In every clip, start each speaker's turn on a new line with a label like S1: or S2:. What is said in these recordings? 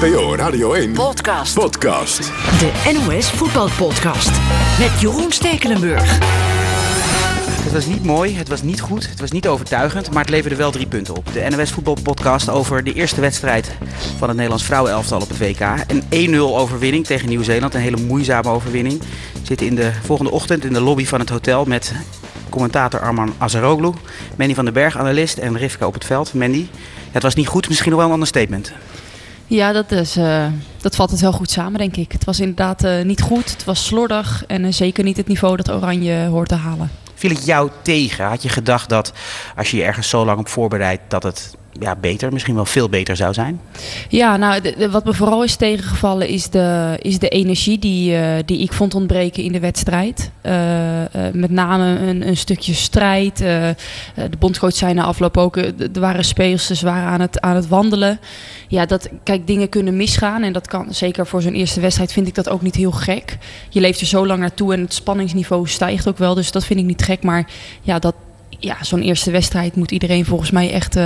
S1: NPO Radio 1
S2: Podcast.
S1: podcast.
S2: De NOS Voetbalpodcast. Met Jeroen Stekelenburg.
S3: Het was niet mooi, het was niet goed, het was niet overtuigend, maar het leverde wel drie punten op. De NOS Voetbalpodcast over de eerste wedstrijd van het Nederlands vrouwenelftal op het WK. Een 1-0 overwinning tegen Nieuw-Zeeland, een hele moeizame overwinning. We zitten in de volgende ochtend in de lobby van het hotel met commentator Arman Azaroglu, Mandy van den Berg, analist en Rivka op het veld. Mandy, het was niet goed, misschien nog wel een ander statement.
S4: Ja, dat, is, eh, dat valt het wel goed samen, denk ik. Het was inderdaad eh, niet goed, het was slordig en eh, zeker niet het niveau dat Oranje hoort te halen.
S3: Viel het jou tegen? Had je gedacht dat als je je ergens zo lang op voorbereidt, dat het ja, beter, misschien wel veel beter zou zijn?
S4: Ja, nou, wat me vooral is tegengevallen is de, is de energie die, eh, die ik vond ontbreken in de wedstrijd. Eh, eh, met name een, een stukje strijd. De bondscoach zei na afloop ook, er waren spelers, ze waren aan het, aan het wandelen. Ja, dat, kijk, dingen kunnen misgaan en dat kan zeker voor zo'n eerste wedstrijd vind ik dat ook niet heel gek. Je leeft er zo lang naartoe en het spanningsniveau stijgt ook wel, dus dat vind ik niet gek. Maar ja, dat, ja zo'n eerste wedstrijd moet iedereen volgens mij echt...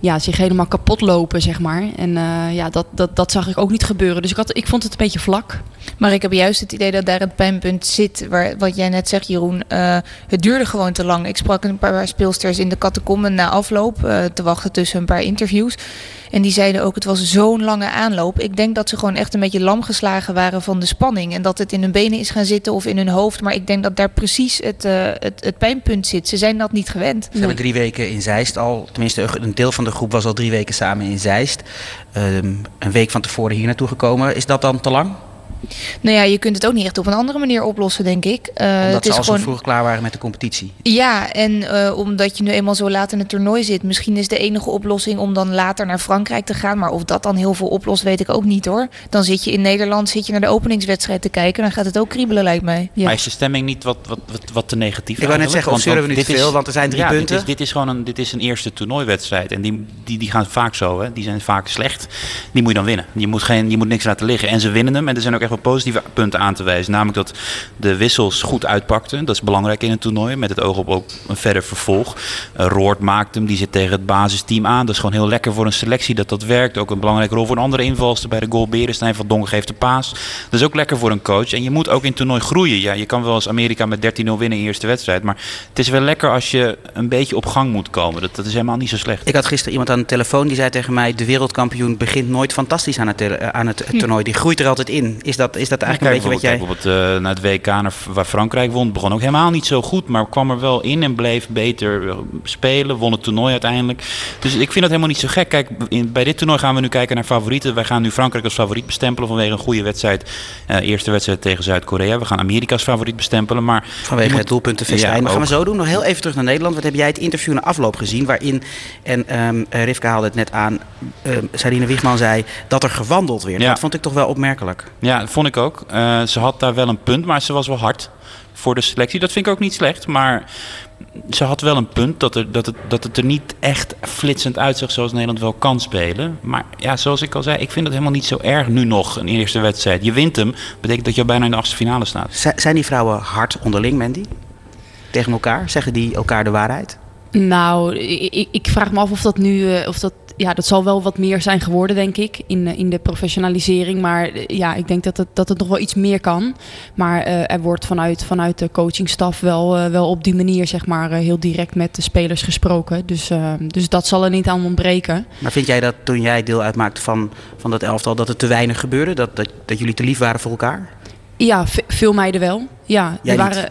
S4: ja, zich helemaal kapot lopen, zeg maar. En eh, ja, dat, dat, dat zag ik ook niet gebeuren. Dus ik, had, ik vond het een beetje vlak.
S5: Maar ik heb juist het idee dat daar het pijnpunt zit, waar, wat jij net zegt, Jeroen. Eh, het duurde gewoon te lang. Ik sprak een paar speelsters in de catacomben na afloop, eh, te wachten tussen een paar interviews. En die zeiden ook, het was zo'n lange aanloop. Ik denk dat ze gewoon echt een beetje lam geslagen waren van de spanning. En dat het in hun benen is gaan zitten of in hun hoofd. Maar ik denk dat daar precies het, eh, het, het pijnpunt zit. Ze zijn dat niet gewend.
S3: Ze hebben drie weken in Zeist al, tenminste een deel van de groep was al drie weken samen in Zeist. Ehm, een week van tevoren hier naartoe gekomen. Is dat dan te lang?
S5: Nou ja, je kunt het ook niet echt op een andere manier oplossen, denk ik. Eh,
S3: Omdat
S5: het
S3: ze
S5: is
S3: al
S5: gewoon...
S3: vroeg klaar waren met de competitie.
S5: Ja, en eh, omdat je nu eenmaal zo laat in het toernooi zit, misschien is de enige oplossing om dan later naar Frankrijk te gaan. Maar of dat dan heel veel oplost, weet ik ook niet hoor. Dan zit je in Nederland, zit je naar de openingswedstrijd te kijken, dan gaat het ook kriebelen, lijkt mij.
S4: Ja.
S6: Maar is de stemming niet wat, wat, wat, wat te negatief?
S3: Ik wou net zeggen,
S6: Want-
S3: observeren we nu te
S6: dit is-
S3: veel, want er zijn drie
S6: ja,
S3: punten.
S6: Dit is, dit is gewoon een, dit is een eerste toernooiwedstrijd. En die, die, die gaan vaak zo, hè. die zijn vaak slecht. Die moet je dan winnen. Je moet, geen, je moet niks laten liggen. En ze winnen hem. En er zijn ook echt positieve punten aan te wijzen. Namelijk dat de wissels goed uitpakten. Dat is belangrijk in een toernooi. Met het oog op ook een verder vervolg. Uh, Roord maakt hem. Die zit tegen het basisteam aan. Dat is gewoon heel lekker voor een selectie dat dat werkt. Ook een belangrijke rol voor een andere invalster bij de goal Berenstein. Van Dongen geeft de paas. Dat is ook lekker voor een coach. En je moet ook in het toernooi groeien. Ja, je kan wel eens Amerika met 13-0 winnen in de eerste wedstrijd. Maar het is wel lekker als je een beetje op gang moet komen. Dat, is helemaal niet zo slecht.
S3: Ik had gisteren iemand aan de telefoon die zei tegen mij: de wereldkampioen begint nooit fantastisch aan het, eh, aan het toernooi. Die groeit er altijd in. Is dat, is dat eigenlijk een beetje wat jij.
S6: Bijvoorbeeld uh, naar het WK naar, waar Frankrijk won, begon ook helemaal niet zo goed, maar kwam er wel in en bleef beter eh, spelen, won het toernooi uiteindelijk. Dus ik vind dat helemaal niet zo gek. Kijk, in, bij dit toernooi gaan we nu kijken naar favorieten. Wij gaan nu Frankrijk als favoriet bestempelen vanwege een goede wedstrijd. Uh, eerste wedstrijd tegen Zuid-Korea. We gaan Amerika als favoriet bestempelen, maar...
S3: Vanwege moet... het doelpuntenfestijn. Ja, maar gaan we zo doen. Nog heel even terug naar Nederland. Wat heb jij het interview na afloop gezien, waarin, en um, Rivka haalde het net aan, um, Sarine Wiegman zei dat er gewandeld werd. Ja. Dat vond ik toch wel opmerkelijk.
S6: Ja, vond ik ook. Uh, ze had daar wel een punt, maar ze was wel hard voor de selectie. Dat vind ik ook niet slecht, maar ze had wel een punt dat, er, dat, het, dat het er niet echt flitsend uitzag zoals Nederland wel kan spelen. Maar ja, zoals ik al zei, ik vind het helemaal niet zo erg nu nog, een eerste wedstrijd. Je wint hem, betekent dat je bijna in de achtste finale staat.
S3: Zijn die vrouwen hard onderling, Mandy? Tegen elkaar? Zeggen die elkaar de waarheid?
S4: Nou, ik, ik vraag me af of dat nu, uh, of dat ja, dat zal wel wat meer zijn geworden, denk ik, in, in de professionalisering. Maar ja, ik denk dat het, dat het nog wel iets meer kan. Maar uh, er wordt vanuit, vanuit de coachingstaf wel, uh, wel op die manier, zeg maar, uh, heel direct met de spelers gesproken. Dus, dus dat zal er niet aan ontbreken.
S3: Maar vind jij dat toen jij deel uitmaakte van, van dat elftal, dat het te weinig gebeurde? Dat, dat, dat jullie te lief waren voor elkaar?
S4: Ja, veel meiden wel. Ja,
S3: Jij
S4: er waren.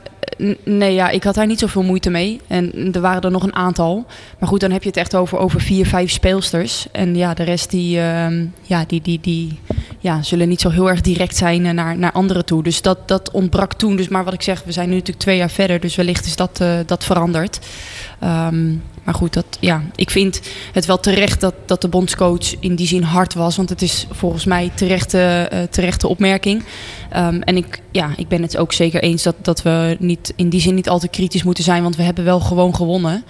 S4: Nee, ja, ik had daar niet zoveel moeite mee. En er waren er nog een aantal. Maar goed, dan heb je het echt over, over vier, vijf speelsters. En ja, de rest die, uh, ja, die, die, die ja, zullen niet zo heel erg direct zijn naar, naar anderen toe. Dus dat, dat ontbrak toen. Dus maar wat ik zeg, we zijn nu natuurlijk twee jaar verder. Dus wellicht is dat, uh, dat veranderd. Um, maar goed, dat, ja, ik vind het wel terecht dat, dat de bondscoach in die zin hard was. Want het is volgens mij terechte, uh, terechte opmerking. Um, en ik, ja, ik ben het ook zeker eens dat, dat we niet, in die zin niet al te kritisch moeten zijn. Want we hebben wel gewoon gewonnen.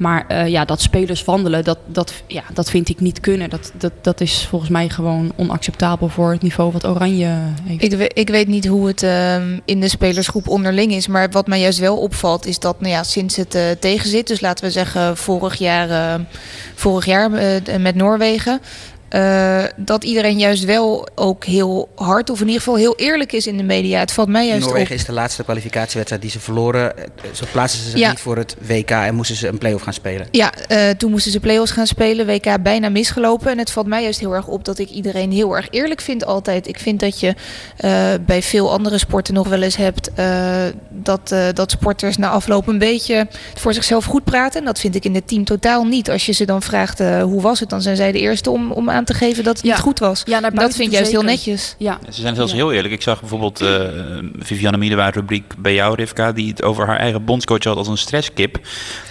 S4: Maar uh, ja, dat spelers wandelen, dat, dat, ja, dat vind ik niet kunnen. Dat, dat, dat is volgens mij gewoon onacceptabel voor het niveau wat Oranje heeft.
S5: Ik, weet, ik weet niet hoe het uh, in de spelersgroep onderling is. Maar wat mij juist wel opvalt is dat nou ja, sinds het uh, tegenzit, dus laten we zeggen vorig jaar, vorig jaar met Noorwegen. Eh, dat iedereen juist wel ook heel hard, of in ieder geval heel eerlijk is in de media. Het valt mij juist
S3: Noorwegen
S5: op.
S3: is de laatste kwalificatiewedstrijd die ze verloren. Eh, Zo plaatsten ze zich
S5: Ja.
S3: niet voor het WK en moesten ze een play-off gaan spelen.
S5: Ja, eh, toen moesten ze play-offs gaan spelen. WK bijna misgelopen. En het valt mij juist heel erg op dat ik iedereen heel erg eerlijk vind altijd. Ik vind dat je bij veel andere sporten nog wel eens hebt... dat, dat sporters na afloop een beetje voor zichzelf goed praten. En dat vind ik in het team totaal niet. Als je ze dan vraagt hoe was het, dan zijn zij de eerste om, om aan te geven dat het
S4: Ja.
S5: niet goed was.
S4: Ja,
S5: dat vind ik juist heel netjes.
S4: Ja.
S6: Ze zijn zelfs
S4: Ja.
S6: heel eerlijk. Ik zag bijvoorbeeld eh Vivianne Miedema rubriek bij jou, Rivka, die het over haar eigen bondscoach had als een stresskip.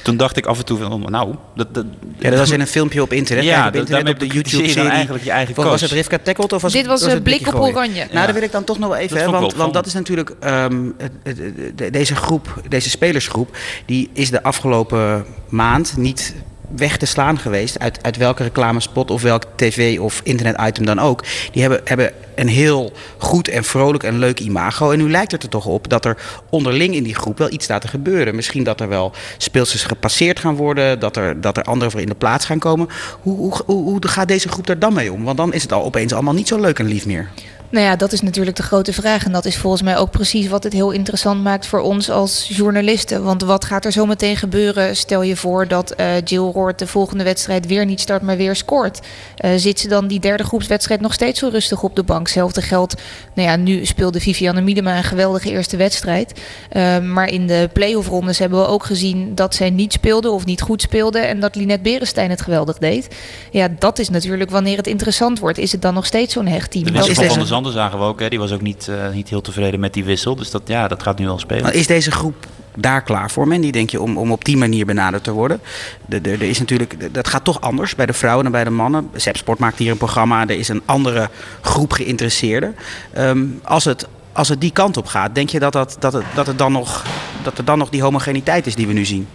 S6: Toen dacht ik af en toe van, nou, dat, dat,
S3: Ja, dat was in een filmpje op internet.
S6: Ja,
S3: op
S6: dat-
S3: internet
S6: daarmee
S3: op de YouTube-serie.
S6: eigenlijk je eigen
S3: Was het Rivka Tackled of was
S5: Dit was
S3: was
S5: een
S3: het
S5: blik op
S3: gooien?
S5: oranje.
S3: Nou, dat wil ik dan toch nog wel even,
S6: Dat
S3: hè, want, want dat is natuurlijk ehm, het- deze groep, deze spelersgroep, die is de afgelopen maand niet weg te slaan geweest uit, uit welke reclamespot of welk tv of internet-item dan ook. Die hebben, hebben een heel goed en vrolijk en leuk imago. En nu lijkt het er toch op dat er onderling in die groep wel iets staat te gebeuren. Misschien dat er wel speelsters gepasseerd gaan worden, dat er, dat er anderen voor in de plaats gaan komen. Hoe, hoe, hoe, hoe gaat deze groep er dan mee om? Want dan is het al opeens allemaal niet zo leuk en lief meer.
S5: Nou ja, dat is natuurlijk de grote vraag. En dat is volgens mij ook precies wat het heel interessant maakt voor ons als journalisten. Want wat gaat er zo meteen gebeuren? Stel je voor dat eh, Jill Roord de volgende wedstrijd weer niet start, maar weer scoort. Eh, zit ze dan die derde groepswedstrijd nog steeds zo rustig op de bank? Hetzelfde geldt, nou ja, nu speelde Vivianne Miedema een geweldige eerste wedstrijd. Eh, maar in de play-off rondes hebben we ook gezien dat zij niet speelde of niet goed speelde. En dat Linette Berenstein het geweldig deed. Ja, dat is natuurlijk wanneer het interessant wordt. Is het dan nog steeds zo'n hecht team? Dat
S3: is
S6: van
S3: deze-
S6: Van der Zanden zagen we ook. Hè. Die was ook niet, eh, niet heel tevreden met die wissel. Dus dat, ja, dat gaat nu wel spelen.
S3: Maar is deze groep daar klaar voor, Mandy, denk je, om, om op die manier benaderd te worden? De, de, is natuurlijk, dat gaat toch anders bij de vrouwen dan bij de mannen. Sepsport maakt hier een programma, er is een andere groep geïnteresseerden. Ehm, als, het, als het die kant op gaat, denk je dat, dat, dat, dat, het dan nog, dat er dan nog die homogeniteit is die we nu zien?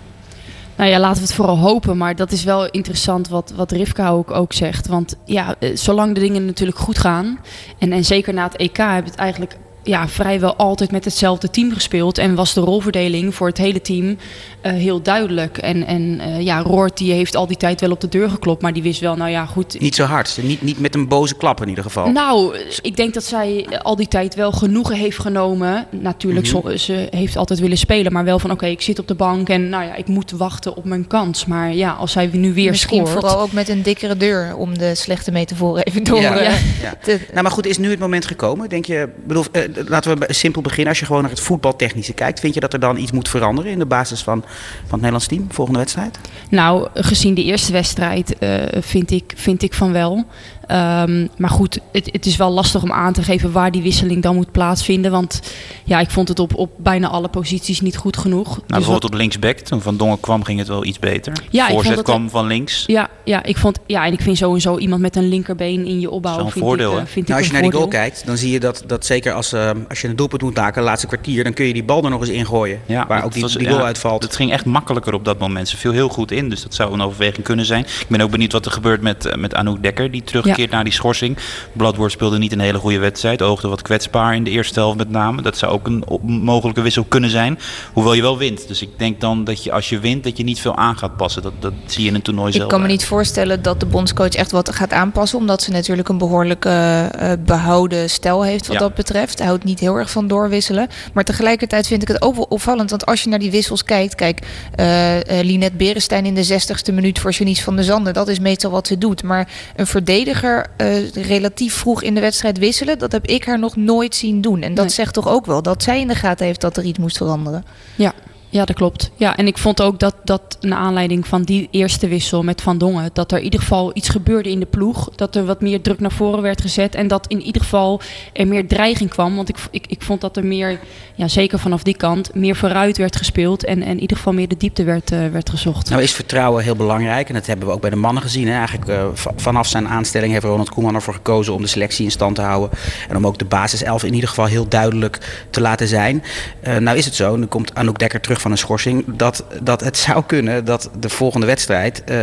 S4: Nou ja, laten we het vooral hopen. Maar dat is wel interessant wat, wat Rivka ook, ook zegt. Want ja, eh, zolang de dingen natuurlijk goed gaan. En, en zeker na het EK hebben het eigenlijk ja, vrijwel altijd met hetzelfde team gespeeld. En was de rolverdeling voor het hele team eh, heel duidelijk. En, en eh, ja, Roord die heeft al die tijd wel op de deur geklopt. Maar die wist wel, nou ja, goed.
S3: Niet zo hard, niet, niet met een boze klap in ieder geval.
S4: Nou, ik denk dat zij al die tijd wel genoegen heeft genomen. Natuurlijk,
S3: Mhm.
S4: ze heeft altijd willen spelen, maar wel van oké, ik zit op de bank en nou ja, ik moet wachten op mijn kans. Maar ja, als zij nu weer
S5: Misschien
S4: scoort.
S5: vooral ook met een dikkere deur om de slechte metaforen even door.
S3: Ja.
S5: eh,
S3: Ja.
S5: te-
S3: Nou, maar goed, is nu het moment gekomen? Denk je, bedoel, laten we simpel beginnen. Als je gewoon naar het voetbaltechnische kijkt, vind je dat er dan iets moet veranderen in de basis van, van het Nederlands team, volgende wedstrijd?
S4: Nou, gezien de eerste wedstrijd eh, vind, ik, vind ik van wel. Ehm, maar goed, het, het is wel lastig om aan te geven waar die wisseling dan moet plaatsvinden. Want ja, ik vond het op, op bijna alle posities niet goed genoeg.
S6: Nou,
S4: Dus
S6: bijvoorbeeld
S4: wat-
S6: op linksback, toen Van Dongen kwam, ging het wel iets beter.
S4: Ja, ik
S6: Voorzet kwam van links.
S4: ja, ja, ik vond, ja, en ik vind sowieso iemand met een linkerbeen in je opbouw.
S6: Dat is wel een
S4: vind
S6: voordeel,
S4: ik, eh, vind
S3: Nou, als
S4: ik
S3: je naar die goal kijkt, dan zie je dat, dat zeker als, eh, als je een doelpunt moet maken, de laatste kwartier, dan kun je die bal er nog eens ingooien.
S6: Ja,
S3: waar
S6: het
S3: ook die,
S6: was-
S3: die goal
S6: ja,
S3: uitvalt.
S6: Het ging echt makkelijker op dat moment. Ze viel heel goed in, dus dat zou een overweging kunnen zijn. Ik ben ook benieuwd wat er gebeurt met, eh, met Anouk Dekker, die terugkeert naar die schorsing. Bladwoord speelde niet een hele goede wedstrijd. Oogde wat kwetsbaar in de eerste helft met name. Dat zou ook een mogelijke wissel kunnen zijn. Hoewel je wel wint. Dus ik denk dan dat je als je wint, dat je niet veel aan gaat passen. Dat, dat zie je in een toernooi
S5: Ik
S6: zelf.
S5: kan me niet voorstellen dat de bondscoach echt wat gaat aanpassen. Omdat ze natuurlijk een behoorlijk eh, eh, behouden stijl heeft wat
S6: Ja.
S5: dat betreft. Hij houdt niet heel erg van doorwisselen. Maar tegelijkertijd vind ik het ook wel opvallend. Want als je naar die wissels kijkt. Kijk, eh eh, Linette Berenstein in de 60ste minuut voor Janice van der Zanden. Dat is meestal wat ze doet. Maar een verdediger eh, relatief vroeg in de wedstrijd wisselen. Dat heb ik haar nog nooit zien doen. En dat
S4: Nee.
S5: zegt toch ook wel dat zij in de gaten heeft dat er iets moest veranderen.
S4: Ja, ja, dat klopt. Ja, en ik vond ook dat, dat naar aanleiding van die eerste wissel met Van Dongen, dat er in ieder geval iets gebeurde in de ploeg. Dat er wat meer druk naar voren werd gezet. En dat in ieder geval er meer dreiging kwam. Want ik, ik, ik vond dat er meer, ja, zeker vanaf die kant, meer vooruit werd gespeeld. En, en in ieder geval meer de diepte werd, eh, werd gezocht.
S3: Nou is vertrouwen heel belangrijk en dat hebben we ook bij de mannen gezien. Hè. Eigenlijk eh, va- vanaf zijn aanstelling heeft Ronald Koeman ervoor gekozen om de selectie in stand te houden. En om ook de basiself in ieder geval heel duidelijk te laten zijn. Eh, nou is het zo, nu komt Anouk Dekker terug van een schorsing, dat, dat het zou kunnen dat de volgende wedstrijd eh,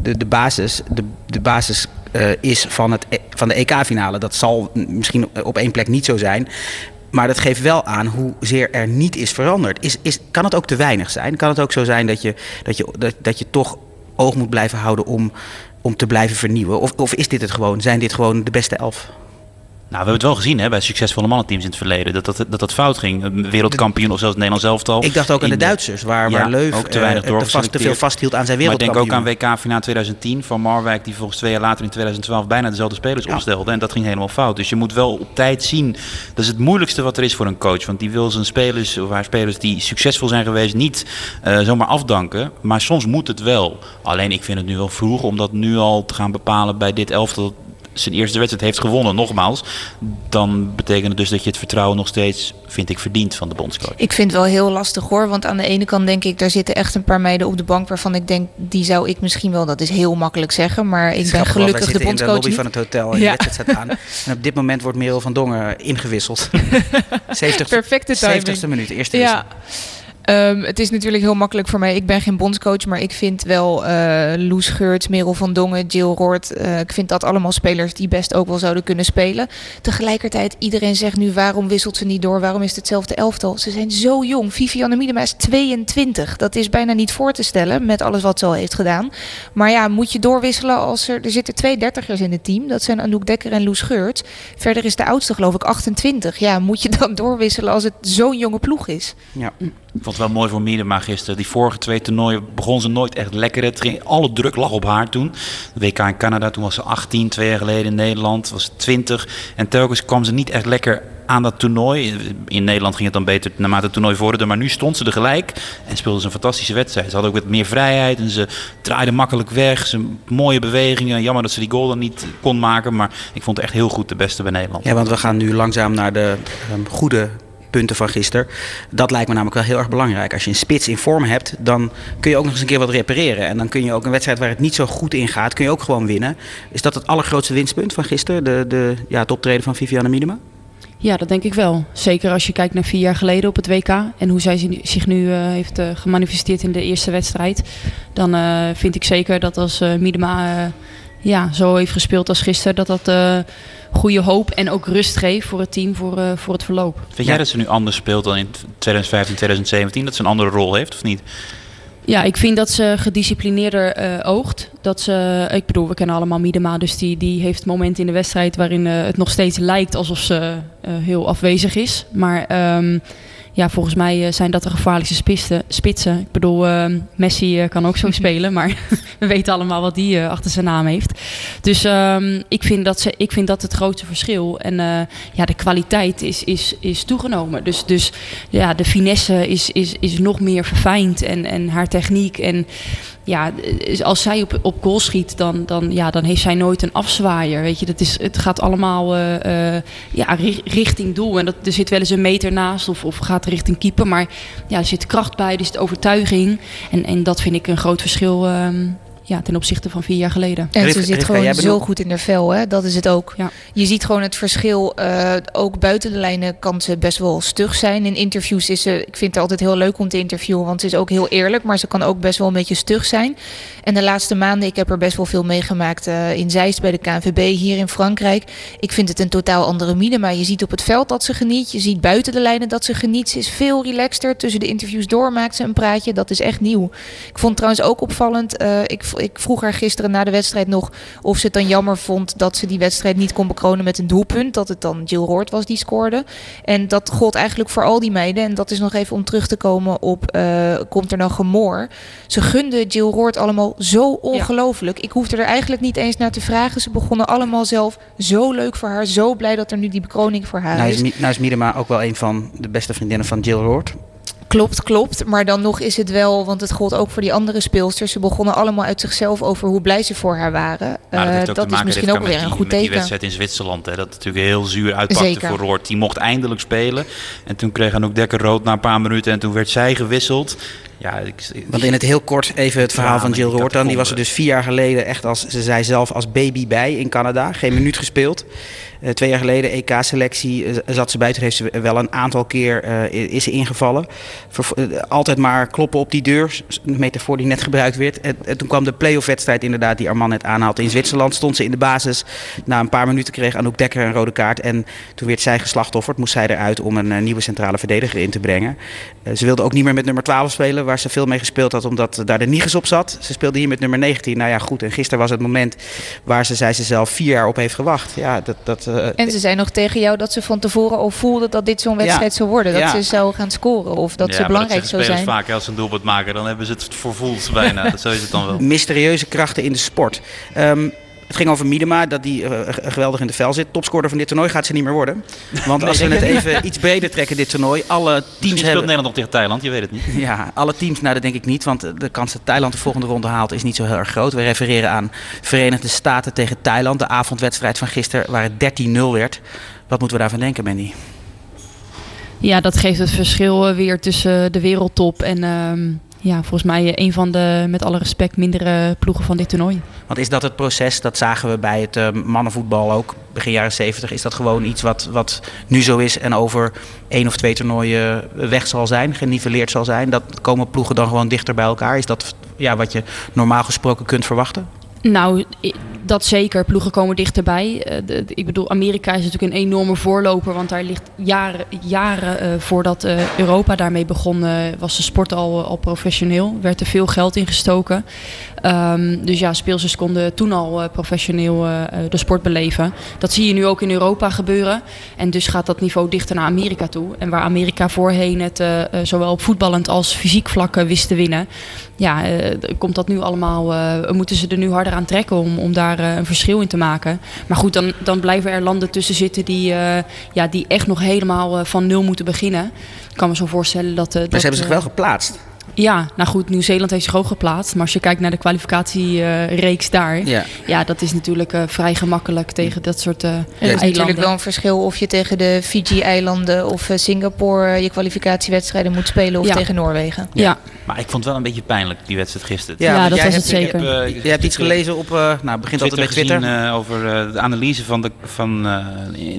S3: de, de, basis, de, de basis eh, is van, het, E- van de EK-finale. Dat zal misschien op één plek niet zo zijn. Maar dat geeft wel aan hoezeer er niet is veranderd. Is, is, kan het ook te weinig zijn? Kan het ook zo zijn dat je, dat je, dat, dat je toch oog moet blijven houden om om te blijven vernieuwen? Of, of is dit het gewoon? Zijn dit gewoon de beste elf?
S6: Nou, we hebben het wel gezien hè, bij succesvolle mannenteams in het verleden. Dat dat, dat, dat fout ging. Wereldkampioen of zelfs het Nederlands elftal.
S3: Ik dacht ook aan de Duitsers, waar,
S6: Ja,
S3: waar Leuf
S6: ook te weinig
S3: eh, te, vast, te veel vasthield aan zijn
S6: Maar ik denk
S3: wereldkampioen.
S6: ook aan WK finale 2010 van Marwijk, die volgens twee jaar later in 2012 bijna dezelfde spelers
S3: Ja.
S6: opstelde. En dat ging helemaal fout. Dus je moet wel op tijd zien. Dat is het moeilijkste wat er is voor een coach. Want die wil zijn spelers, of haar spelers die succesvol zijn geweest, niet eh, zomaar afdanken. Maar soms moet het wel. Alleen ik vind het nu wel vroeg om dat nu al te gaan bepalen bij dit elftal. Zijn eerste wedstrijd heeft gewonnen, nogmaals. Dan betekent het dus dat je het vertrouwen nog steeds, vind ik, verdient van de bondscoach.
S5: Ik vind het wel heel lastig hoor. Want aan de ene kant denk ik, daar zitten echt een paar meiden op de bank waarvan ik denk, die zou ik misschien wel, dat is heel makkelijk zeggen. Maar ik ben gelukkig
S3: wij
S5: de
S3: zitten in de
S5: bondscoach
S3: lobby
S5: niet.
S3: van het hotel en
S5: Ja.
S3: aan. En op dit moment wordt Merel van Dongen ingewisseld. 70,
S5: Perfecte timing.
S3: 70ste minuut, eerste wissel.
S5: Ehm, het is natuurlijk heel makkelijk voor mij. Ik ben geen bondscoach, maar ik vind wel eh Loes Geurts, Merel van Dongen, Jill Roord. eh, ik vind dat allemaal spelers die best ook wel zouden kunnen spelen. Tegelijkertijd, iedereen zegt nu waarom wisselt ze niet door? Waarom is het hetzelfde elftal? Ze zijn zo jong. Vivianne Miedema is 22. Dat is bijna niet voor te stellen met alles wat ze al heeft gedaan. Maar ja, moet je doorwisselen als er... Er zitten twee dertigers in het team. Dat zijn Anouk Dekker en Loes Geurts. Verder is de oudste geloof ik 28. Ja, moet je dan doorwisselen als het zo'n jonge ploeg is?
S3: Ja.
S6: Ik vond het wel mooi voor Miedema gisteren. Die vorige twee toernooien begon ze nooit echt lekker. Het alle druk lag op haar toen. De WK in Canada, toen was ze 18. Twee jaar geleden in Nederland was ze 20. En telkens kwam ze niet echt lekker aan dat toernooi. In Nederland ging het dan beter naarmate het toernooi vorderde. Maar nu stond ze er gelijk en speelde ze een fantastische wedstrijd. Ze had ook wat meer vrijheid en ze draaide makkelijk weg. Ze mooie bewegingen. Jammer dat ze die goal dan niet kon maken. Maar ik vond het echt heel goed de beste bij Nederland.
S3: Ja, want we gaan nu langzaam naar de ehm, goede punten van gisteren. Dat lijkt me namelijk wel heel erg belangrijk. Als je een spits in vorm hebt, dan kun je ook nog eens een keer wat repareren. En dan kun je ook een wedstrijd waar het niet zo goed in gaat, kun je ook gewoon winnen. Is dat het allergrootste winstpunt van gisteren? De, de, ja, het optreden van Vivianne Miedema?
S4: Ja, dat denk ik wel. Zeker als je kijkt naar vier jaar geleden op het WK en hoe zij zi- zich nu eh, heeft eh, gemanifesteerd in de eerste wedstrijd. Dan eh, vind ik zeker dat als Miedema ja, zo heeft gespeeld als gisteren, dat dat eh, goede hoop en ook rust geeft voor het team voor, eh, voor het verloop.
S6: Vind
S3: Ja.
S6: jij dat ze nu anders speelt dan in 2015, 2017? Dat ze een andere rol heeft of niet?
S4: Ja, ik vind dat ze gedisciplineerder eh, oogt. Dat ze, ik bedoel, we kennen allemaal Miedema, dus die, die heeft momenten in de wedstrijd waarin eh, het nog steeds lijkt alsof ze eh, heel afwezig is. Maar ehm, ja, volgens mij eh, zijn dat de gevaarlijkste spitsen. spitsen. Ik bedoel, ehm, Messi eh, kan ook zo spelen, maar we weten allemaal wat die eh, achter zijn naam heeft. Dus ehm, ik, vind dat ze, ik vind dat het grootste verschil. En ja, de kwaliteit is, is, is toegenomen. Dus, dus ja, de finesse is, is, is nog meer verfijnd en, en haar techniek. En ja, eh, als zij op, op goal schiet, dan, dan, ja, dan heeft zij nooit een afzwaaier. Weet je, dat is, het gaat allemaal eh, eh, ja, ri- richting doel. En dat, er zit wel eens een meter naast of, of gaat richting keeper. Maar ja, er zit kracht bij, er zit overtuiging. En, en dat vind ik een groot verschil ehm, ja, ten opzichte van vier jaar geleden.
S5: En ze zit gewoon zo goed in haar vel, hè? dat is het ook.
S4: Ja.
S5: Je ziet gewoon het verschil. eh, ook buiten de lijnen kan ze best wel stug zijn. In interviews is ze, ik vind het altijd heel leuk om te interviewen, want ze is ook heel eerlijk, maar ze kan ook best wel een beetje stug zijn. En de laatste maanden, ik heb er best wel veel meegemaakt eh, in Zeist bij de KNVB hier in Frankrijk. Ik vind het een totaal andere Miede, maar je ziet op het veld dat ze geniet. Je ziet buiten de lijnen dat ze geniet. Ze is veel relaxter. Tussen de interviews door maakt ze een praatje. Dat is echt nieuw. Ik vond trouwens ook opvallend. eh, ik, ik vroeg haar gisteren na de wedstrijd nog of ze het dan jammer vond dat ze die wedstrijd niet kon bekronen met een doelpunt. Dat het dan Jill Roord was die scoorde. En dat gold eigenlijk voor al die meiden. En dat is nog even om terug te komen op eh, komt er nou gemoor. Ze gunden Jill Roord allemaal zo ongelooflijk. Ik hoefde er eigenlijk niet eens naar te vragen. Ze begonnen allemaal zelf zo leuk voor haar. Zo blij dat er nu die bekroning voor haar
S3: Nou
S5: is.
S3: nou is Miedema ook wel een van de beste vriendinnen van Jill Roord.
S5: Klopt, klopt. Maar dan nog is het wel, want het gold ook voor die andere speelsters. Ze begonnen allemaal uit zichzelf over hoe blij ze voor haar waren.
S6: Nou,
S5: Eh,
S6: ook
S5: dat is
S6: maken,
S5: misschien ook weer een goed
S6: met die
S5: teken.
S6: wedstrijd in Zwitserland. Hè, dat natuurlijk heel zuur uitpakte
S5: Zeker.
S6: voor Roord. Die mocht eindelijk spelen. En toen kreeg Anouk Dekker rood na een paar minuten. En toen werd zij gewisseld. Ja, ik, ik-
S3: Want in het heel kort even het verhaal
S6: Ja,
S3: van Jill dan. Die was er dus vier jaar geleden echt als, ze zei zelf, als baby bij in Canada. Geen minuut gespeeld. Eh, twee jaar geleden EK-selectie eh, zat ze bij. Toen heeft ze wel een aantal keer eh, is ze ingevallen. Altijd maar kloppen op die deur. Een metafoor die net gebruikt werd. En, en toen kwam de playoff wedstrijd inderdaad die Arman net aanhaalde. In Zwitserland stond ze in de basis. Na een paar minuten kreeg Anouk Dekker een rode kaart. En toen werd zij geslachtofferd. Moest zij eruit om een nieuwe centrale verdediger in te brengen. Ze wilde ook niet meer met nummer 12 spelen. Waar ze veel mee gespeeld had, omdat daar de Niges op zat. Ze speelde hier met nummer 19. Nou ja, goed. En gisteren was het moment waar ze, zei ze zelf, vier jaar op heeft gewacht. Ja, dat, dat, uh,
S5: en ze zei nog tegen jou dat ze van tevoren al voelde dat dit zo'n wedstrijd zou worden. Dat ze zou gaan scoren of dat ze belangrijk zou zijn.
S6: vaak als ze een doelpunt maken, dan hebben ze het voorvoeld bijna. dat zo is het dan wel.
S3: Mysterieuze krachten in de sport. Um, het ging over Miedema, dat die uh, geweldig in de vel zit. Topscorer van dit toernooi gaat ze niet meer worden. Want als we het even iets breder trekken, dit toernooi. Alle teams
S6: Misschien speelt
S3: hebben...
S6: Nederland nog tegen Thailand, je weet het niet.
S3: Ja, alle teams, nou dat denk ik niet. Want de kans dat Thailand de volgende ronde haalt is niet zo heel erg groot. We refereren aan Verenigde Staten tegen Thailand. De avondwedstrijd van gisteren waar het 13-0 werd. Wat moeten we daarvan denken, Mandy?
S4: Ja, dat geeft het verschil weer tussen de wereldtop en... Uh ja, volgens mij een van de, met alle respect, mindere ploegen van dit toernooi.
S3: Want is dat het proces, dat zagen we bij het uh, mannenvoetbal ook, begin jaren 70. Is dat gewoon iets wat, wat nu zo is en over één of twee toernooien weg zal zijn, geniveleerd zal zijn? Dat komen ploegen dan gewoon dichter bij elkaar? Is dat ja, wat je normaal gesproken kunt verwachten?
S4: Nou, dat zeker. Ploegen komen dichterbij. De, ik bedoel, Amerika is natuurlijk een enorme voorloper. Want daar ligt jaren, jaren uh, voordat uh, Europa daarmee begon, was de sport al, al professioneel. Werd er veel geld in gestoken. Um, dus ja, speelsters konden toen al professioneel de sport beleven. Dat zie je nu ook in Europa gebeuren. En dus gaat dat niveau dichter naar Amerika toe. En waar Amerika voorheen het zowel op voetballend als fysiek vlakken wist te winnen. Ja, komt dat nu allemaal, moeten ze er nu harder aan trekken om, om daar uh, een verschil in te maken. Maar goed, dan, dan blijven er landen tussen zitten die, uh, ja, die echt nog helemaal uh, van nul moeten beginnen. Ik kan me zo voorstellen dat...
S3: maar
S4: dat,
S3: ze hebben zich wel geplaatst.
S4: Ja, nou goed, Nieuw-Zeeland heeft zich ook geplaatst. Maar als je kijkt naar de kwalificatiereeks daar, ja. ja, dat is natuurlijk uh, vrij gemakkelijk tegen dat soort uh,
S5: ja, Het is natuurlijk wel een verschil of je tegen de Fiji-eilanden of uh, Singapore je kwalificatiewedstrijden moet spelen of
S4: ja.
S5: tegen Noorwegen.
S4: Ja. ja.
S6: Maar ik vond het wel een beetje pijnlijk, die wedstrijd gisteren.
S4: Ja, dat was
S3: hebt,
S4: het zeker.
S3: Heb, uh, je hebt iets gelezen op, uh, nou begint altijd met Twitter.
S6: Gezien, uh, over de analyse van de, van,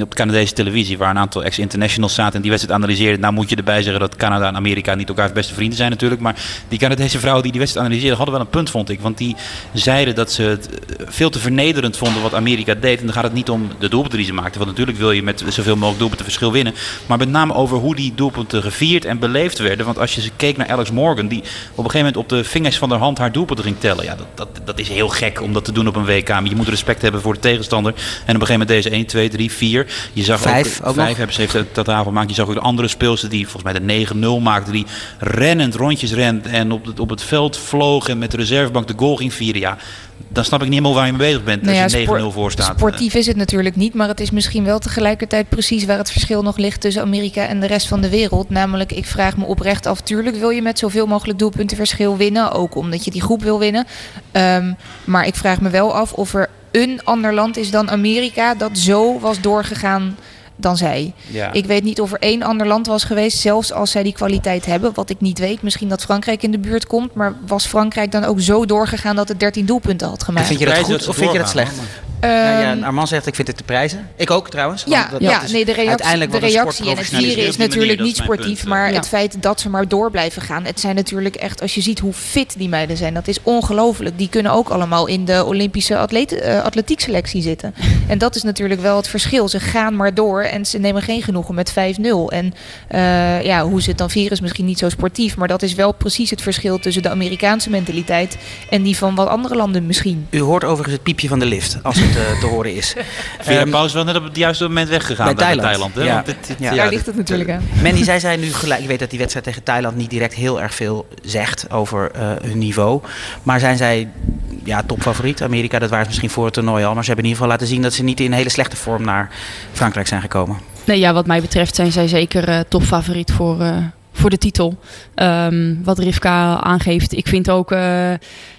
S6: op de Canadese televisie, waar een aantal ex-internationals zaten en die wedstrijd analyseerden. Nou moet je erbij zeggen dat Canada en Amerika niet elkaars beste vrienden zijn natuurlijk, maar die Canadese vrouwen die die wedstrijd analyseerden hadden wel een punt, vond ik. Want die zeiden dat ze het veel te vernederend vonden wat Amerika deed. En dan gaat het niet om de doelpunten die ze maakten, want natuurlijk wil je met zoveel mogelijk doelpunten verschil winnen. Maar met name over hoe die doelpunten gevierd en beleefd werden. Want als je keek naar Alex Morgan, die op een gegeven moment op de vingers van haar hand haar doelpunten ging tellen. Ja, dat, dat, dat is heel gek om dat te doen op een WK. Maar je moet respect hebben voor de tegenstander. En op een gegeven moment deze 1, 2, 3, 4. Je zag
S3: vijf,
S6: ook, ook vijf hebben ze heeft totaal gemaakt. Je zag ook de andere speelster die volgens mij de 9-0 maakte. Die rennend rondjes rent en op het, op het veld vloog en met de reservebank de goal ging vieren. Ja, dan snap ik niet helemaal waar je mee bezig bent
S5: nou ja,
S6: als je 9-0 voor staat.
S5: Sportief is het natuurlijk niet, maar het is misschien wel tegelijkertijd precies waar het verschil nog ligt tussen Amerika en de rest van de wereld. Namelijk, ik vraag me oprecht af, tuurlijk wil je met zoveel mogelijk doelpunten verschil winnen, ook omdat je die groep wil winnen. Um, maar ik vraag me wel af of er een ander land is dan Amerika dat zo was doorgegaan dan zij.
S3: Ja.
S5: Ik weet niet of er één ander land was geweest, zelfs als zij die kwaliteit hebben, wat ik niet weet. Misschien dat Frankrijk in de buurt komt, maar was Frankrijk dan ook zo doorgegaan dat het 13 doelpunten had gemaakt?
S3: Vind je dat goed of vind je dat slecht?
S5: Um,
S3: ja, ja, Armand zegt ik vind het te prijzen. Ik ook trouwens.
S5: Ja,
S3: dat,
S5: ja
S3: dat is
S5: nee, de reactie,
S3: uiteindelijk
S5: de reactie en het vieren is natuurlijk niet sportief,
S6: punt.
S5: maar
S4: Ja.
S5: het feit dat ze maar door blijven gaan. Het zijn natuurlijk echt, als je ziet hoe fit die meiden zijn, dat is ongelooflijk. Die kunnen ook allemaal in de Olympische atleet, uh, atletiekselectie zitten. En dat is natuurlijk wel het verschil. Ze gaan maar door en ze nemen geen genoegen met 5-0. En uh, ja, hoe ze het dan vieren is misschien niet zo sportief, maar dat is wel precies het verschil tussen de Amerikaanse mentaliteit en die van wat andere landen misschien.
S3: U hoort overigens het piepje van de lift als het uh, te horen is.
S6: Via
S3: Ehm,
S6: pauze wel net op het juiste moment weggegaan
S3: bij
S6: bij
S3: Thailand.
S6: Thailand hè?
S3: Ja.
S6: Want dit, dit-
S3: Ja.
S5: Daar ligt het natuurlijk aan.
S3: Mandy, zij zei nu gelijk. Ik weet dat die wedstrijd tegen Thailand niet direct heel erg veel zegt over eh, hun niveau. Maar zijn zij ja, topfavoriet? Amerika, dat waren ze misschien voor het toernooi al. Maar ze hebben in ieder geval laten zien dat ze niet in hele slechte vorm naar Frankrijk zijn gekomen.
S4: Nee, ja, wat mij betreft zijn zij zeker uh, topfavoriet voor, uh, voor de titel. Um, wat Rivka aangeeft. Ik vind ook uh,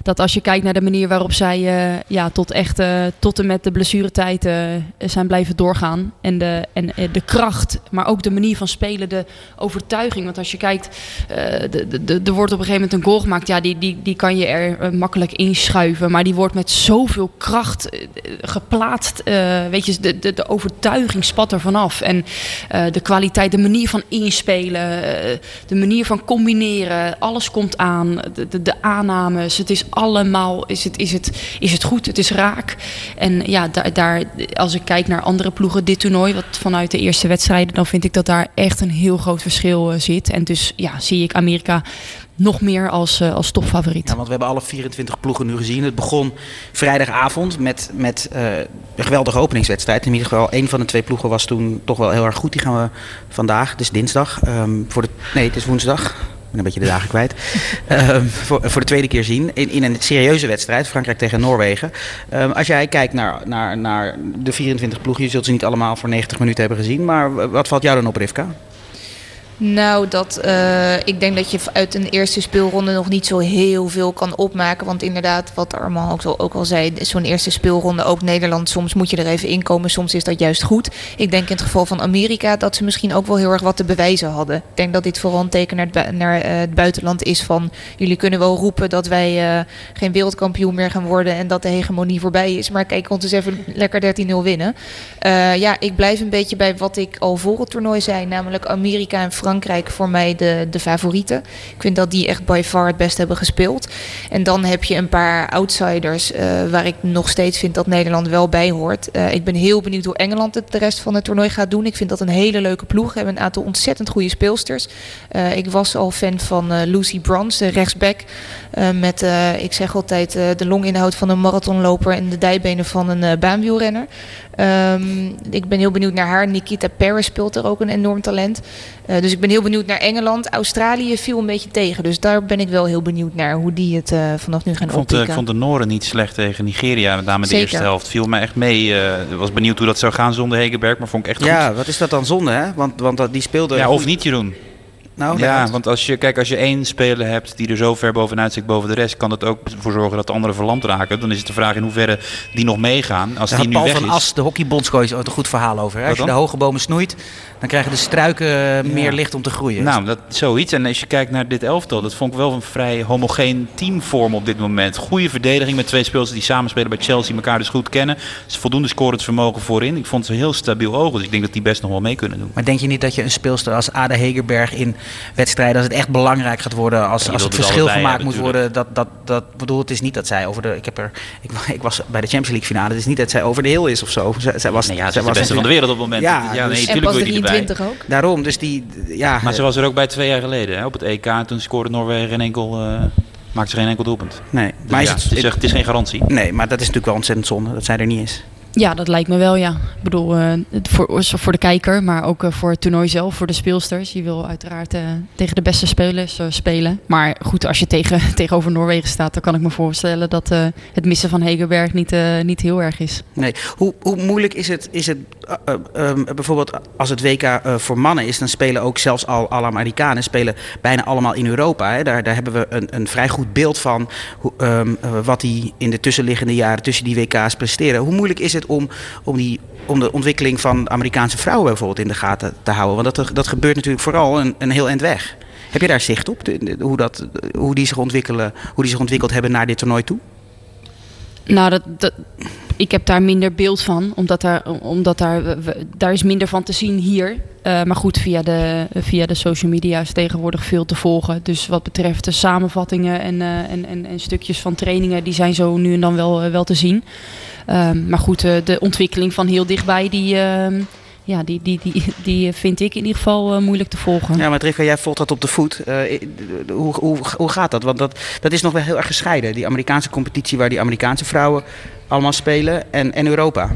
S4: dat als je kijkt naar de manier waarop zij uh, ja, tot, echt, uh, tot en met de blessuretijd zijn blijven doorgaan. En, de, en de kracht, maar ook de manier van spelen, de overtuiging. Want als je kijkt, er wordt op een gegeven moment een goal gemaakt. Ja, die, die, die kan je er makkelijk inschuiven. Maar die wordt met zoveel kracht geplaatst. Weet je, de, de, de overtuiging spat er vanaf. En de kwaliteit, de manier van inspelen, de manier van combineren. Alles komt aan. De, de, aannames. Het is allemaal, is het, is, het, is het goed, het is raak. En ja, daar, daar, als ik kijk naar andere ploegen dit toernooi, wat vanuit de eerste wedstrijden, dan vind ik dat daar echt een heel groot verschil uh, zit. En dus ja, zie ik Amerika nog meer als, uh, als topfavoriet.
S3: Want we hebben alle 24 ploegen nu gezien. Het begon vrijdagavond met, met uh, een geweldige openingswedstrijd. In ieder geval, één van de twee ploegen was toen toch wel heel erg goed. Die gaan we vandaag, het is dinsdag, um, voor de, nee het is woensdag. Ik ben een beetje de dagen kwijt. um, voor, voor de tweede keer zien. In, in een serieuze wedstrijd. Frankrijk tegen Noorwegen. Um, als jij kijkt naar, naar, naar de 24 ploegen. Je zult ze niet allemaal voor 90 minuten hebben gezien. Maar wat valt jou dan op, Rivka?
S5: Nou, dat, uh, ik denk dat je uit een eerste speelronde nog niet zo heel veel kan opmaken. Want inderdaad, wat Armand ook al, zei, zo'n eerste speelronde, ook Nederland, soms moet je er even inkomen, soms is dat juist goed. Ik denk in het geval van Amerika dat ze misschien ook wel heel erg wat te bewijzen hadden. Ik denk dat dit vooral een teken naar het, het buitenland is van jullie kunnen wel roepen dat wij uh, geen wereldkampioen meer gaan worden en dat de hegemonie voorbij is. Maar kijk, ons eens even lekker 13-0 winnen. ja, ik blijf een beetje bij wat ik al voor het toernooi zei, namelijk Amerika en Frankrijk. Frankrijk voor mij de, de favorieten. Ik vind dat die echt by far het best hebben gespeeld. En dan heb je een paar outsiders uh, waar ik nog steeds vind dat Nederland wel bij hoort. Uh, ik ben heel benieuwd hoe Engeland het de rest van het toernooi gaat doen. Ik vind dat een hele leuke ploeg. We hebben een aantal ontzettend goede speelsters. Uh, ik was al fan van Lucy Bronze, de rechtsback. Met, ik zeg altijd, de longinhoud van een marathonloper en de dijbenen van een baanwielrenner. Um, ik ben heel benieuwd naar haar. Nikita Paris speelt er ook een enorm talent. Uh, dus ik ben heel benieuwd naar Engeland. Australië viel een beetje tegen. Dus daar ben ik wel heel benieuwd naar hoe die het uh, vanaf nu gaan
S6: ik vond,
S5: uh,
S6: ik vond de Noren niet slecht tegen Nigeria. Met name de eerste helft. Viel me echt mee. Ik was benieuwd hoe dat zou gaan zonder Hegerberg. Maar vond ik echt goed.
S3: Ja, wat is dat dan zonde hè? Want, want die speelde...
S6: Ja, of niet Jeroen.
S3: Nou,
S6: ja, want als je, kijk, als je één speler hebt die er zo ver bovenuit zit boven de rest, kan dat ook voor zorgen dat de anderen verlamd raken. Dan is het de vraag in hoeverre die nog meegaan. Als
S3: Daar
S6: die nu
S3: Paul
S6: weg
S3: van
S6: is.
S3: As, de hockeybondscoach, ooit een goed verhaal over. Hè? Als je de hoge bomen snoeit, dan krijgen de struiken meer licht om te groeien.
S6: Nou, dat, zoiets. En als je kijkt naar dit elftal, dat vond ik wel een vrij homogeen teamvorm op dit moment. Goede verdediging met twee spelers die samenspelen bij Chelsea, elkaar dus goed kennen. Dus voldoende scorend vermogen voorin. Ik vond ze heel stabiel ogen, dus ik denk dat die best nog wel mee kunnen doen.
S3: Maar denk je niet dat je een speelster als Ada Hegerberg in wedstrijden, als het echt belangrijk gaat worden, als, als het
S6: er
S3: verschil gemaakt moet worden, dat, dat, dat bedoel, het is niet dat zij over de, ik heb er, ik, ik was bij de Champions League finale, het is niet dat zij over de heel is of zo. Zij, zij was,
S6: Nee, ja, ze
S3: zij
S6: is de
S3: was
S6: beste van de wereld op het moment.
S3: Ja,
S6: ja
S3: dus-
S6: nee,
S5: en
S6: tuurlijk
S5: pas
S6: wil je die erbij.
S5: 23 ook.
S3: Daarom, dus die, ja.
S6: Maar ze was er ook bij twee jaar geleden hè, op het EK. Toen scoorde Noorwegen geen enkel, uh, maakte ze geen enkel doelpunt.
S3: nee,
S6: Dus
S3: maar is
S6: ja,
S3: het,
S6: het, is, echt- het is geen garantie.
S3: nee, maar dat is natuurlijk wel ontzettend zonde dat zij er niet is.
S4: Ja, dat lijkt me wel, ja. Ik bedoel, uh, voor, voor de kijker, maar ook uh, voor het toernooi zelf, voor de speelsters. Je wil uiteraard uh, tegen de beste spelers spelen. Maar goed, als je tegen, tegenover Noorwegen staat, dan kan ik me voorstellen dat het missen van Hegerberg niet, niet heel erg is.
S3: Nee. Hoe, hoe moeilijk is het, is het bijvoorbeeld als het WK voor mannen is, dan spelen ook zelfs al alle Amerikanen spelen bijna allemaal in Europa. Hè? Daar, daar hebben we een, een vrij goed beeld van hoe, um, wat die in de tussenliggende jaren tussen die WK's presteren. Hoe moeilijk is het om, om, die, om de ontwikkeling van Amerikaanse vrouwen bijvoorbeeld in de gaten te houden? Want dat, dat gebeurt natuurlijk vooral een, heel eind weg. Heb je daar zicht op, hoe, dat, hoe, die zich ontwikkelen, hoe die zich ontwikkeld hebben naar dit toernooi toe?
S4: Nou, dat, ik heb daar minder beeld van, omdat, daar, omdat daar, daar is minder van te zien hier. Uh, maar goed, via de, via de social media is tegenwoordig veel te volgen. Dus wat betreft de samenvattingen en, uh, en, en, en, stukjes van trainingen, die zijn zo nu en dan wel, uh, wel te zien. Um, maar goed, de ontwikkeling van heel dichtbij, die, ehm, ja, die, die, die, die vind ik in ieder geval moeilijk te volgen.
S3: Ja, maar Rivka, jij volgt dat op de voet. hoe, hoe, hoe gaat dat? Want dat, dat is nog wel heel erg gescheiden. Die Amerikaanse competitie waar die Amerikaanse vrouwen allemaal spelen en, en Europa.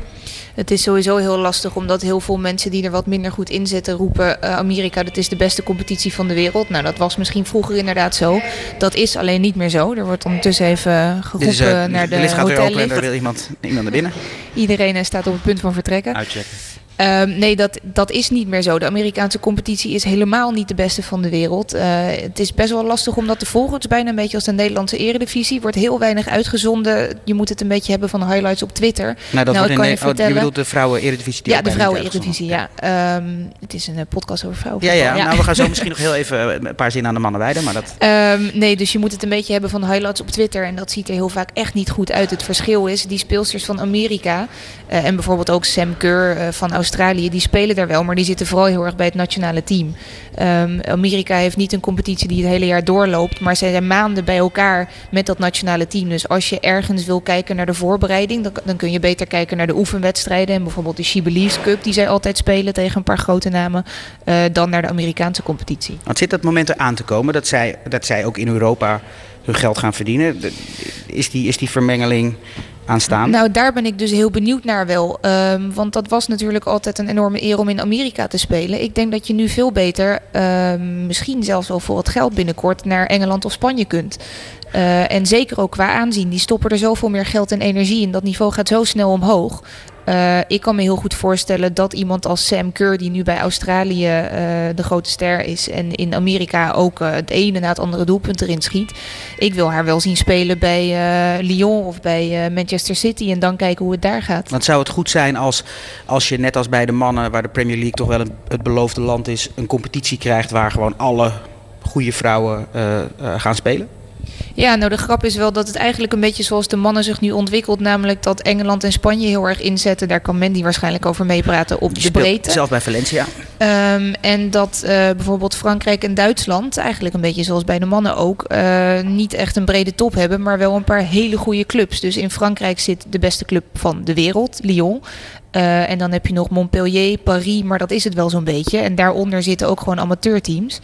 S5: Het is sowieso heel lastig omdat heel veel mensen die er wat minder goed in zitten roepen: uh, Amerika, dat is de beste competitie van de wereld. Nou, dat was misschien vroeger inderdaad zo. Dat is alleen niet meer zo. Er wordt ondertussen even geroepen
S3: is, uh,
S5: naar de,
S3: de gaat weer open en
S5: hotellift.
S3: er wil iemand, iemand naar binnen.
S5: Iedereen staat op het punt van vertrekken.
S6: Uitchecken.
S5: Um, nee, dat, dat is niet meer zo. De Amerikaanse competitie is helemaal niet de beste van de wereld. Uh, het is best wel lastig om dat te volgen. Het is bijna een beetje als de Nederlandse eredivisie. Wordt heel weinig uitgezonden. Je moet het een beetje hebben van de highlights op Twitter.
S3: Nou, dat
S5: nou, kan je vertellen.
S3: Oh, je bedoelt de vrouwen eredivisie? Die
S5: ja, de
S3: bijna
S5: vrouwen
S3: niet
S5: eredivisie, ja. Um, het is een uh, podcast over vrouwen.
S3: Ja, ja, nou we gaan zo misschien nog heel even een paar zinnen aan de mannen wijden. Maar dat...
S5: um, nee, dus je moet het een beetje hebben van de highlights op Twitter. En dat ziet er heel vaak echt niet goed uit. Het verschil is, die speelsters van Amerika... Uh, en bijvoorbeeld ook Sam Kerr uh, van Australië, die spelen daar wel, maar die zitten vooral heel erg bij het nationale team. Um, Amerika heeft niet een competitie die het hele jaar doorloopt, maar ze zijn maanden bij elkaar met dat nationale team. Dus als je ergens wil kijken naar de voorbereiding, dan, dan kun je beter kijken naar de oefenwedstrijden en bijvoorbeeld de Believes Cup die zij altijd spelen tegen een paar grote namen, uh, dan naar de Amerikaanse competitie.
S3: Want zit dat moment er aan te komen dat zij, dat zij ook in Europa hun geld gaan verdienen? Is die, is die vermengeling aanstaan?
S5: Nou, daar ben ik dus heel benieuwd naar wel. Um, want dat was natuurlijk altijd een enorme eer om in Amerika te spelen. Ik denk dat je nu veel beter, um, misschien zelfs wel voor het geld binnenkort, naar Engeland of Spanje kunt. Uh, en zeker ook qua aanzien. Die stoppen er zoveel meer geld en energie in. Dat niveau gaat zo snel omhoog. Uh, ik kan me heel goed voorstellen dat iemand als Sam Kerr, die nu bij Australië uh, de grote ster is en in Amerika ook uh, het ene na het andere doelpunt erin schiet. Ik wil haar wel zien spelen bij Lyon of bij Manchester City en dan kijken hoe het daar gaat.
S3: Want zou het goed zijn als, als je net als bij de mannen, waar de Premier League toch wel een, het beloofde land is, een competitie krijgt waar gewoon alle goede vrouwen gaan spelen?
S5: Ja, nou de grap is wel dat het eigenlijk een beetje zoals de mannen zich nu ontwikkelt. Namelijk dat Engeland en Spanje heel erg inzetten. Daar kan Mandy waarschijnlijk over meepraten op de breedte.
S3: Zelf bij Valencia.
S5: Um, en dat uh, bijvoorbeeld Frankrijk en Duitsland, eigenlijk een beetje zoals bij de mannen ook, uh, niet echt een brede top hebben. Maar wel een paar hele goede clubs. Dus in Frankrijk zit de beste club van de wereld, Lyon. Uh, en dan heb je nog Montpellier, Paris, maar dat is het wel zo'n beetje. En daaronder zitten ook gewoon amateurteams.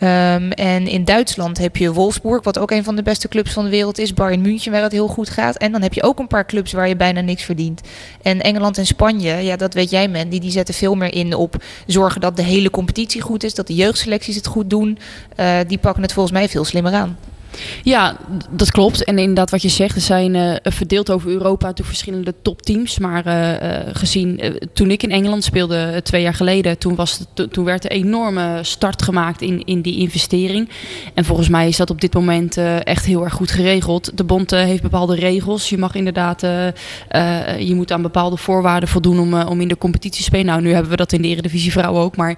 S5: Um, en in Duitsland heb je Wolfsburg, wat ook een van de beste clubs van de wereld is. Bayern München, waar het heel goed gaat. En dan heb je ook een paar clubs waar je bijna niks verdient. En Engeland en Spanje, ja, dat weet jij, man. Die, die zetten veel meer in op zorgen dat de hele competitie goed is. Dat de jeugdselecties het goed doen. Uh, die pakken het volgens mij veel slimmer aan.
S4: Ja, dat klopt. En inderdaad wat je zegt, er zijn uh, verdeeld over Europa verschillende topteams. Maar uh, uh, gezien, toen ik in Engeland speelde twee jaar geleden, toen, was het, toen werd er een enorme start gemaakt in, in die investering. En volgens mij is dat op dit moment echt heel erg goed geregeld. De bond heeft bepaalde regels. Je mag inderdaad, je moet aan bepaalde voorwaarden voldoen om, om in de competitie te spelen. Nou, nu hebben we dat in de Eredivisie Vrouwen ook. Maar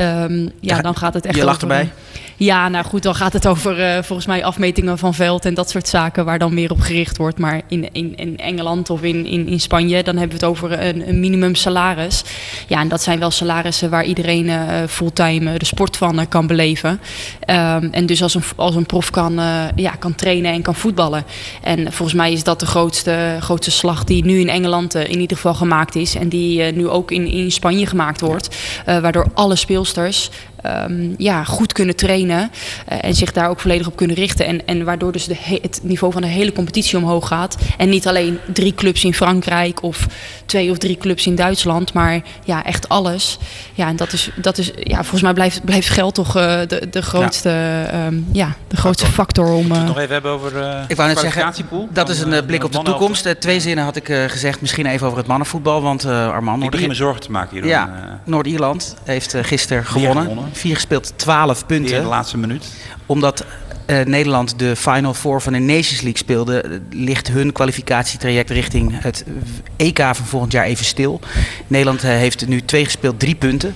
S4: um, ja, dan gaat het echt
S3: Je lacht
S4: over,
S3: erbij?
S4: Ja, nou goed, dan gaat het over volgens mij afmetingen van veld en dat soort zaken waar dan meer op gericht wordt. Maar in, in, in Engeland of in, in, in Spanje, dan hebben we het over een, een minimum salaris. Ja, en dat zijn wel salarissen waar iedereen uh, fulltime de sport van uh, kan beleven. Um, en dus als een, als een prof kan, ja, kan trainen en kan voetballen. En volgens mij is dat de grootste, grootste slag die nu in Engeland in ieder geval gemaakt is. En die nu ook in, in Spanje gemaakt wordt. waardoor alle speelsters um, ja, goed kunnen trainen uh, en zich daar ook volledig op kunnen richten. En, en waardoor dus de het niveau van de hele competitie omhoog gaat. En niet alleen drie clubs in Frankrijk of twee of drie clubs in Duitsland, maar ja, echt alles. Ja, en dat is, dat is ja, volgens mij blijft, blijft geld toch uh, de, de grootste, ja. Um, ja, de grootste factor om.
S6: Uh, nog even hebben over uh,
S3: Ik wou net zeggen, dat is een blik op de toekomst. twee zinnen had ik gezegd, misschien even over het mannenvoetbal, want Armand.
S6: Ik begin me zorgen te maken hier.
S3: Ja, Noord-Ierland heeft gisteren gewonnen. gewonnen. Vier gespeeld, 12 punten.
S6: In de laatste minuut.
S3: Omdat uh, Nederland de Final Four van de Nations League speelde, ligt hun kwalificatietraject richting het EK van volgend jaar even stil. Nederland uh, heeft nu twee gespeeld, drie punten.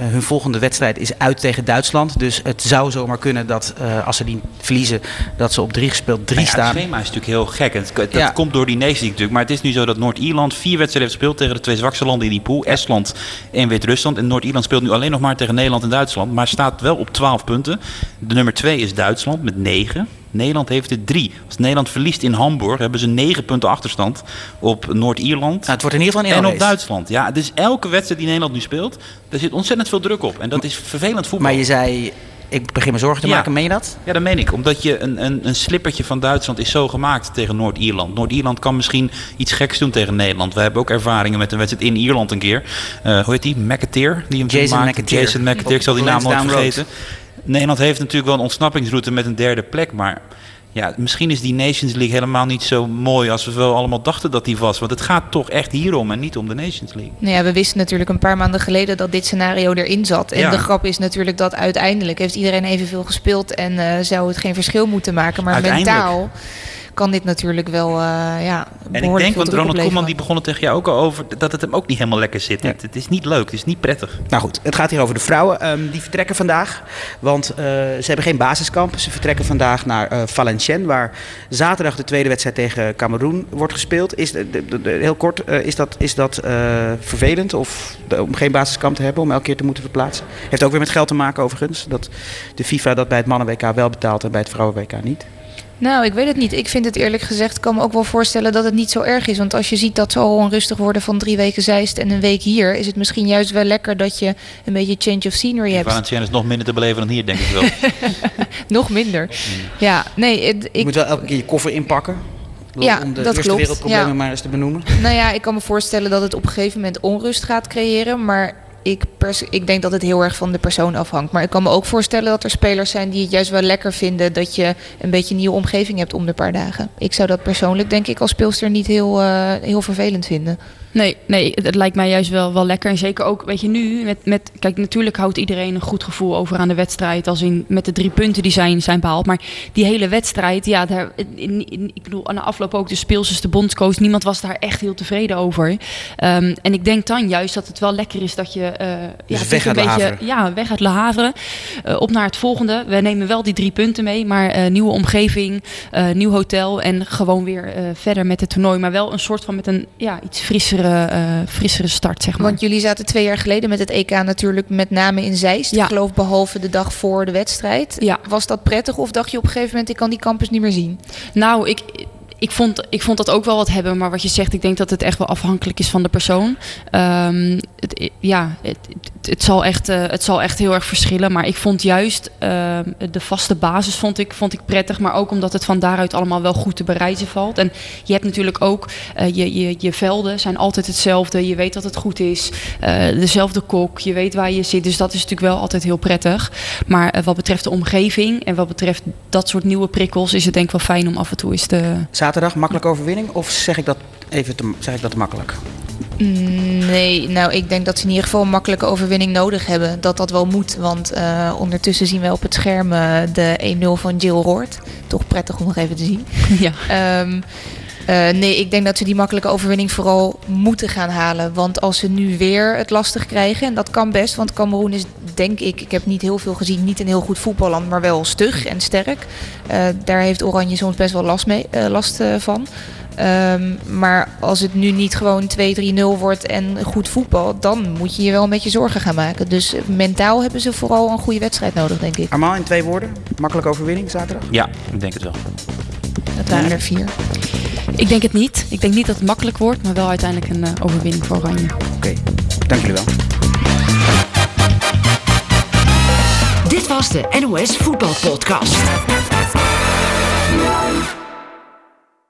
S3: Uh, hun volgende wedstrijd is uit tegen Duitsland. Dus het zou zomaar kunnen dat uh, als ze die verliezen, dat ze op drie gespeeld drie
S6: ja,
S3: staan.
S6: Het schema is natuurlijk heel gek. Dat ja. komt door die Nations League natuurlijk. Maar het is nu zo dat Noord-Ierland vier wedstrijden heeft gespeeld tegen de twee zwakste landen in die pool. Estland en Wit-Rusland. En Noord-Ierland speelt nu alleen nog maar tegen Nederland en Duitsland. Maar staat wel op 12 punten. De nummer 2 is Duitsland met 9. Nederland heeft er drie. Als Nederland verliest in Hamburg, hebben ze negen punten achterstand op Noord-Ierland.
S3: Nou, het wordt in ieder geval
S6: En op Duitsland. Ja, dus elke wedstrijd die Nederland nu speelt, daar zit ontzettend veel druk op. En dat is vervelend voetbal.
S3: Maar je zei, ik begin me zorgen te
S6: Ja.
S3: maken, meen je dat?
S6: Ja, dat meen ik. Omdat je een, een, een slippertje van Duitsland is zo gemaakt tegen Noord-Ierland. Noord-Ierland kan misschien iets geks doen tegen Nederland. We hebben ook ervaringen met een wedstrijd in Ierland een keer. Uh, hoe heet die? McAteer? Die hem
S3: Jason. McAteer.
S6: Jason McAteer. Ik zal die naam nooit vergeten. Nederland heeft natuurlijk wel een ontsnappingsroute met een derde plek. Maar ja, misschien is die Nations League helemaal niet zo mooi als we wel allemaal dachten dat die was. Want het gaat toch echt hierom en niet om de Nations League.
S5: Nou ja, we wisten natuurlijk een paar maanden geleden dat dit scenario erin zat. En
S6: Ja.
S5: de grap is natuurlijk dat uiteindelijk heeft iedereen evenveel gespeeld en eh, zou het geen verschil moeten maken. Maar mentaal kan dit natuurlijk wel uh, ja,
S6: En ik denk, want Ronald Koeman die begon het tegen jou ook al over... dat het hem ook niet helemaal lekker zit. Het, het, is niet leuk, het is niet prettig.
S3: Nou goed, het gaat hier over de vrouwen. Um, die vertrekken vandaag, want uh, ze hebben geen basiskamp. Ze vertrekken vandaag naar uh, Valenciennes... waar zaterdag de tweede wedstrijd tegen Cameroen wordt gespeeld. Is, de, de, de, heel kort, is dat, is dat vervelend of, om geen basiskamp te hebben... om elke keer te moeten verplaatsen? Heeft ook weer met geld te maken overigens. Dat de FIFA dat bij het mannen-WK wel betaalt en bij het vrouwen-WK niet.
S5: Nou, ik weet het niet. Ik vind het eerlijk gezegd, ik kan me ook wel voorstellen dat het niet zo erg is. Want als je ziet dat ze al onrustig worden van drie weken Zeist en een week hier, is het misschien juist wel lekker dat je een beetje change of scenery hebt.
S6: Valenciennes is nog minder te beleven dan hier, denk ik wel.
S5: nog minder. Ja, nee. Het, ik...
S3: Je moet wel elke keer je koffer inpakken.
S5: Ja,
S3: om de
S5: dat
S3: eerste
S5: klopt.
S3: wereldproblemen
S5: Ja.
S3: maar eens te benoemen.
S5: Nou ja, ik kan me voorstellen dat het op een gegeven moment onrust gaat creëren. Maar ik, ik denk dat het heel erg van de persoon afhangt. Maar ik kan me ook voorstellen dat er spelers zijn die het juist wel lekker vinden dat je een beetje een nieuwe omgeving hebt om de paar dagen. Ik zou dat persoonlijk, denk ik, als speelster niet heel, eh, heel vervelend vinden.
S4: Nee, nee het, lijkt mij juist wel, wel lekker. En zeker ook, weet je, nu met, met... Kijk, natuurlijk houdt iedereen een goed gevoel over aan de wedstrijd. Als in met de drie punten die zijn, zijn behaald. Maar die hele wedstrijd, ja, daar, in, in- ik bedoel, aan de afloop ook de speelsters, de bondscoach. Niemand was daar echt heel tevreden over. Ehm, en ik denk dan juist dat het wel lekker is dat je... eh ja,
S3: Dus weg
S4: een
S3: uit Le
S4: beetje,
S3: Havre.
S4: Ja, weg uit Le Havre. Eh, op naar het volgende. We nemen wel die drie punten mee. Maar eh, nieuwe omgeving, nieuw hotel. En gewoon weer verder met het toernooi. Maar wel een soort van met een ja, iets frissere, eh, frissere start, zeg maar.
S5: Want jullie zaten twee jaar geleden met het EK natuurlijk met name in Zeist.
S4: Ja.
S5: Ik geloof behalve de dag voor de wedstrijd.
S4: Ja.
S5: Was dat prettig of dacht je op een gegeven moment ik kan die campus niet meer zien?
S4: Nou, ik, ik, vond, ik vond dat ook wel wat hebben. Maar wat je zegt, ik denk dat het echt wel afhankelijk is van de persoon. Ehm, het, ja, het, zal echt, eh, het zal echt heel erg verschillen. Maar ik vond juist ehm, de vaste basis vond ik, vond ik prettig. Maar ook omdat het van daaruit allemaal wel goed te bereizen valt. En je hebt natuurlijk ook, eh, je, je, je velden zijn altijd hetzelfde. Je weet dat het goed is. Eh, dezelfde kok, je weet waar je zit. Dus dat is natuurlijk wel altijd heel prettig. Maar wat betreft de omgeving en wat betreft dat soort nieuwe prikkels... is het denk ik wel fijn om af en toe eens te...
S3: Zaterdag, makkelijke overwinning? Of zeg ik dat even te, zeg ik dat te makkelijk?
S5: Mm, Nee, nou ik denk dat ze in ieder geval een makkelijke overwinning nodig hebben. Dat dat wel moet, want eh, ondertussen zien we op het scherm eh, de 1-0 van Jill Roord. Toch prettig om nog even te zien.
S4: ja.
S5: Ehm, eh, nee, ik denk dat ze die makkelijke overwinning vooral moeten gaan halen. Want als ze nu weer het lastig krijgen, en dat kan best, want Cameroen is, denk ik, ik heb niet heel veel gezien, niet een heel goed voetballand, maar wel stug en sterk. Eh, daar heeft Oranje soms best wel last, mee, eh, last eh, van. Ehm, maar als het nu niet gewoon 2-3-0 wordt en goed voetbal, dan moet je je wel een beetje zorgen gaan maken. Dus mentaal hebben ze vooral een goede wedstrijd nodig, denk ik.
S3: Armand, in twee woorden. Makkelijke overwinning zaterdag?
S6: Ja, ik denk het wel.
S5: Dat waren er vier.
S4: Ik denk het niet. Ik denk niet dat het makkelijk wordt, maar wel uiteindelijk een eh, overwinning voor Oranje.
S3: Oké, dank jullie wel.
S2: Dit was de NOS Voetbalpodcast.